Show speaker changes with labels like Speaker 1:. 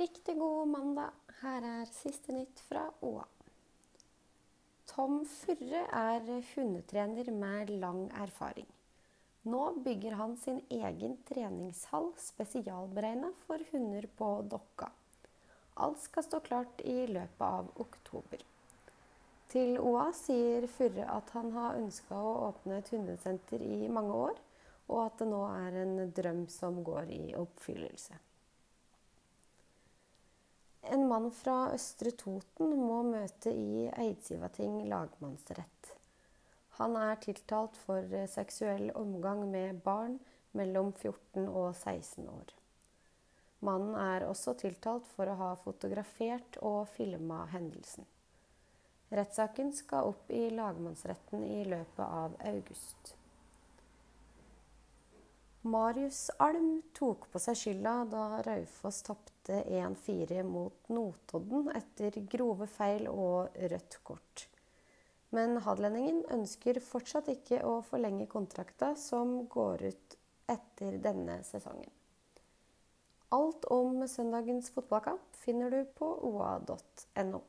Speaker 1: Riktig god mandag. Her er siste nytt fra OA. Tom Furre er hundetrener med lang erfaring. Nå bygger han sin egen treningshall spesialberegna for hunder på Dokka. Alt skal stå klart i løpet av oktober. Til OA sier Furre at han har ønska å åpne et hundesenter i mange år, og at det nå er en drøm som går i oppfyllelse. En mann fra Østre Toten må møte i Eidsivating lagmannsrett. Han er tiltalt for seksuell omgang med barn mellom 14 og 16 år. Mannen er også tiltalt for å ha fotografert og filma hendelsen. Rettssaken skal opp i lagmannsretten i løpet av august. Marius Alm tok på seg skylda da Raufoss tapte 1-4 mot Notodden etter grove feil og rødt kort. Men hadelendingen ønsker fortsatt ikke å forlenge kontrakta som går ut etter denne sesongen. Alt om søndagens fotballkamp finner du på oa.no.